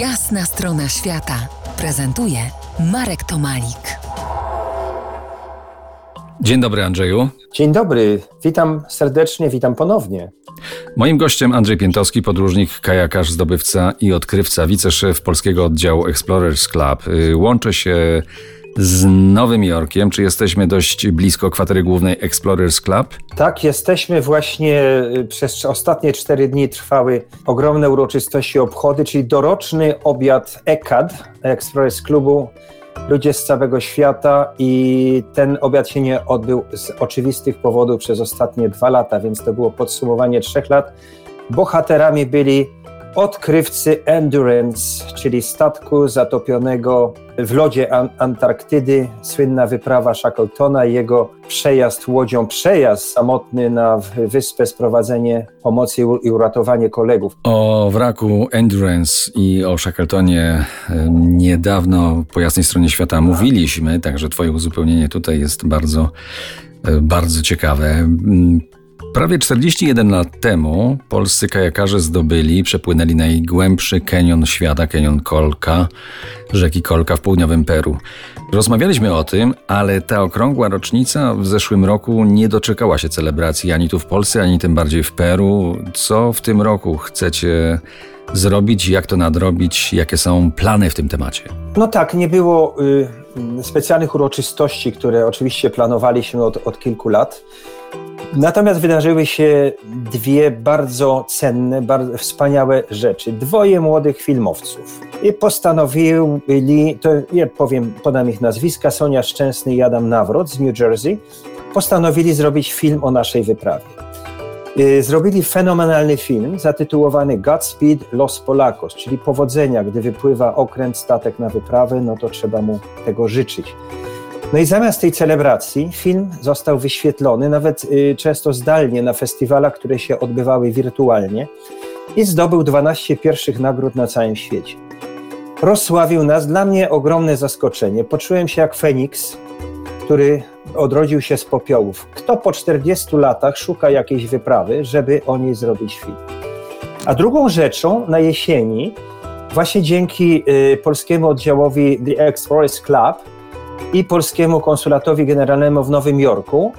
Jasna strona świata prezentuje Marek Tomalik. Dzień dobry, Andrzeju. Dzień dobry, witam serdecznie, witam ponownie. Moim gościem Andrzej Piętowski, podróżnik, kajakarz, zdobywca i odkrywca, wiceszef polskiego oddziału Explorers Club. Y, łączę się z Nowym Jorkiem. Czy jesteśmy dość blisko kwatery głównej Explorers Club? Tak, jesteśmy właśnie y, przez ostatnie cztery dni trwały ogromne uroczystości, obchody, czyli doroczny obiad ECAD, Explorers Clubu. Ludzie z całego świata i ten obiad się nie odbył z oczywistych powodów przez ostatnie dwa lata, więc to było podsumowanie trzech lat. Bohaterami byli odkrywcy Endurance, czyli statku zatopionego w lodzie Antarktydy, słynna wyprawa Shackletona i jego przejazd łodzią, przejazd samotny na wyspę, sprowadzenie pomocy i uratowanie kolegów. O wraku Endurance i o Shackletonie niedawno po jasnej stronie świata mówiliśmy, także twoje uzupełnienie tutaj jest bardzo, e, bardzo ciekawe. Prawie 41 lat temu polscy kajakarze zdobyli, przepłynęli najgłębszy kenion świata, kenion Kolka, rzeki Kolka w południowym Peru. Rozmawialiśmy o tym, ale ta okrągła rocznica w zeszłym roku nie doczekała się celebracji ani tu w Polsce, ani tym bardziej w Peru. Co w tym roku chcecie zrobić, jak to nadrobić, jakie są plany w tym temacie? No tak, nie było y, specjalnych uroczystości, które oczywiście planowaliśmy od, od kilku lat. Natomiast wydarzyły się dwie bardzo cenne, bardzo wspaniałe rzeczy. Dwoje młodych filmowców. I postanowili, to ja powiem, podam ich nazwiska, Sonia Szczęsny i Adam Nawrot z New Jersey, postanowili zrobić film o naszej wyprawie. Y, zrobili fenomenalny film zatytułowany Godspeed Los Polacos, czyli powodzenia, gdy wypływa okręt, statek na wyprawę, no to trzeba mu tego życzyć. No i zamiast tej celebracji film został wyświetlony, nawet y, często zdalnie, na festiwalach, które się odbywały wirtualnie i zdobył 12 pierwszych nagród na całym świecie. Rozsławił nas, dla mnie ogromne zaskoczenie. Poczułem się jak Feniks, który odrodził się z popiołów. Kto po 40 latach szuka jakiejś wyprawy, żeby o niej zrobić film? A drugą rzeczą na jesieni, właśnie dzięki y, polskiemu oddziałowi The Explorers Club, i polskiemu konsulatowi generalnemu w Nowym Jorku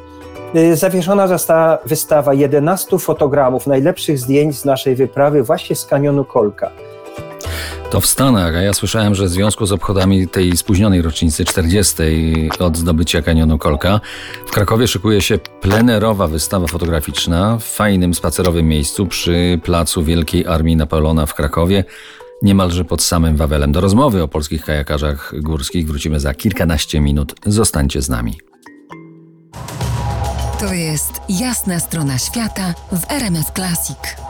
y, zawieszona została wystawa 11 fotogramów najlepszych zdjęć z naszej wyprawy właśnie z kanionu Kolka. To w Stanach, a ja słyszałem, że w związku z obchodami tej spóźnionej rocznicy 40. od zdobycia kanionu Kolka w Krakowie szykuje się plenerowa wystawa fotograficzna w fajnym spacerowym miejscu przy placu Wielkiej Armii Napoleona w Krakowie niemalże pod samym Wawelem. Do rozmowy o polskich kajakarzach górskich wrócimy za kilkanaście minut. Zostańcie z nami. To jest jasna strona świata w RMS Classic.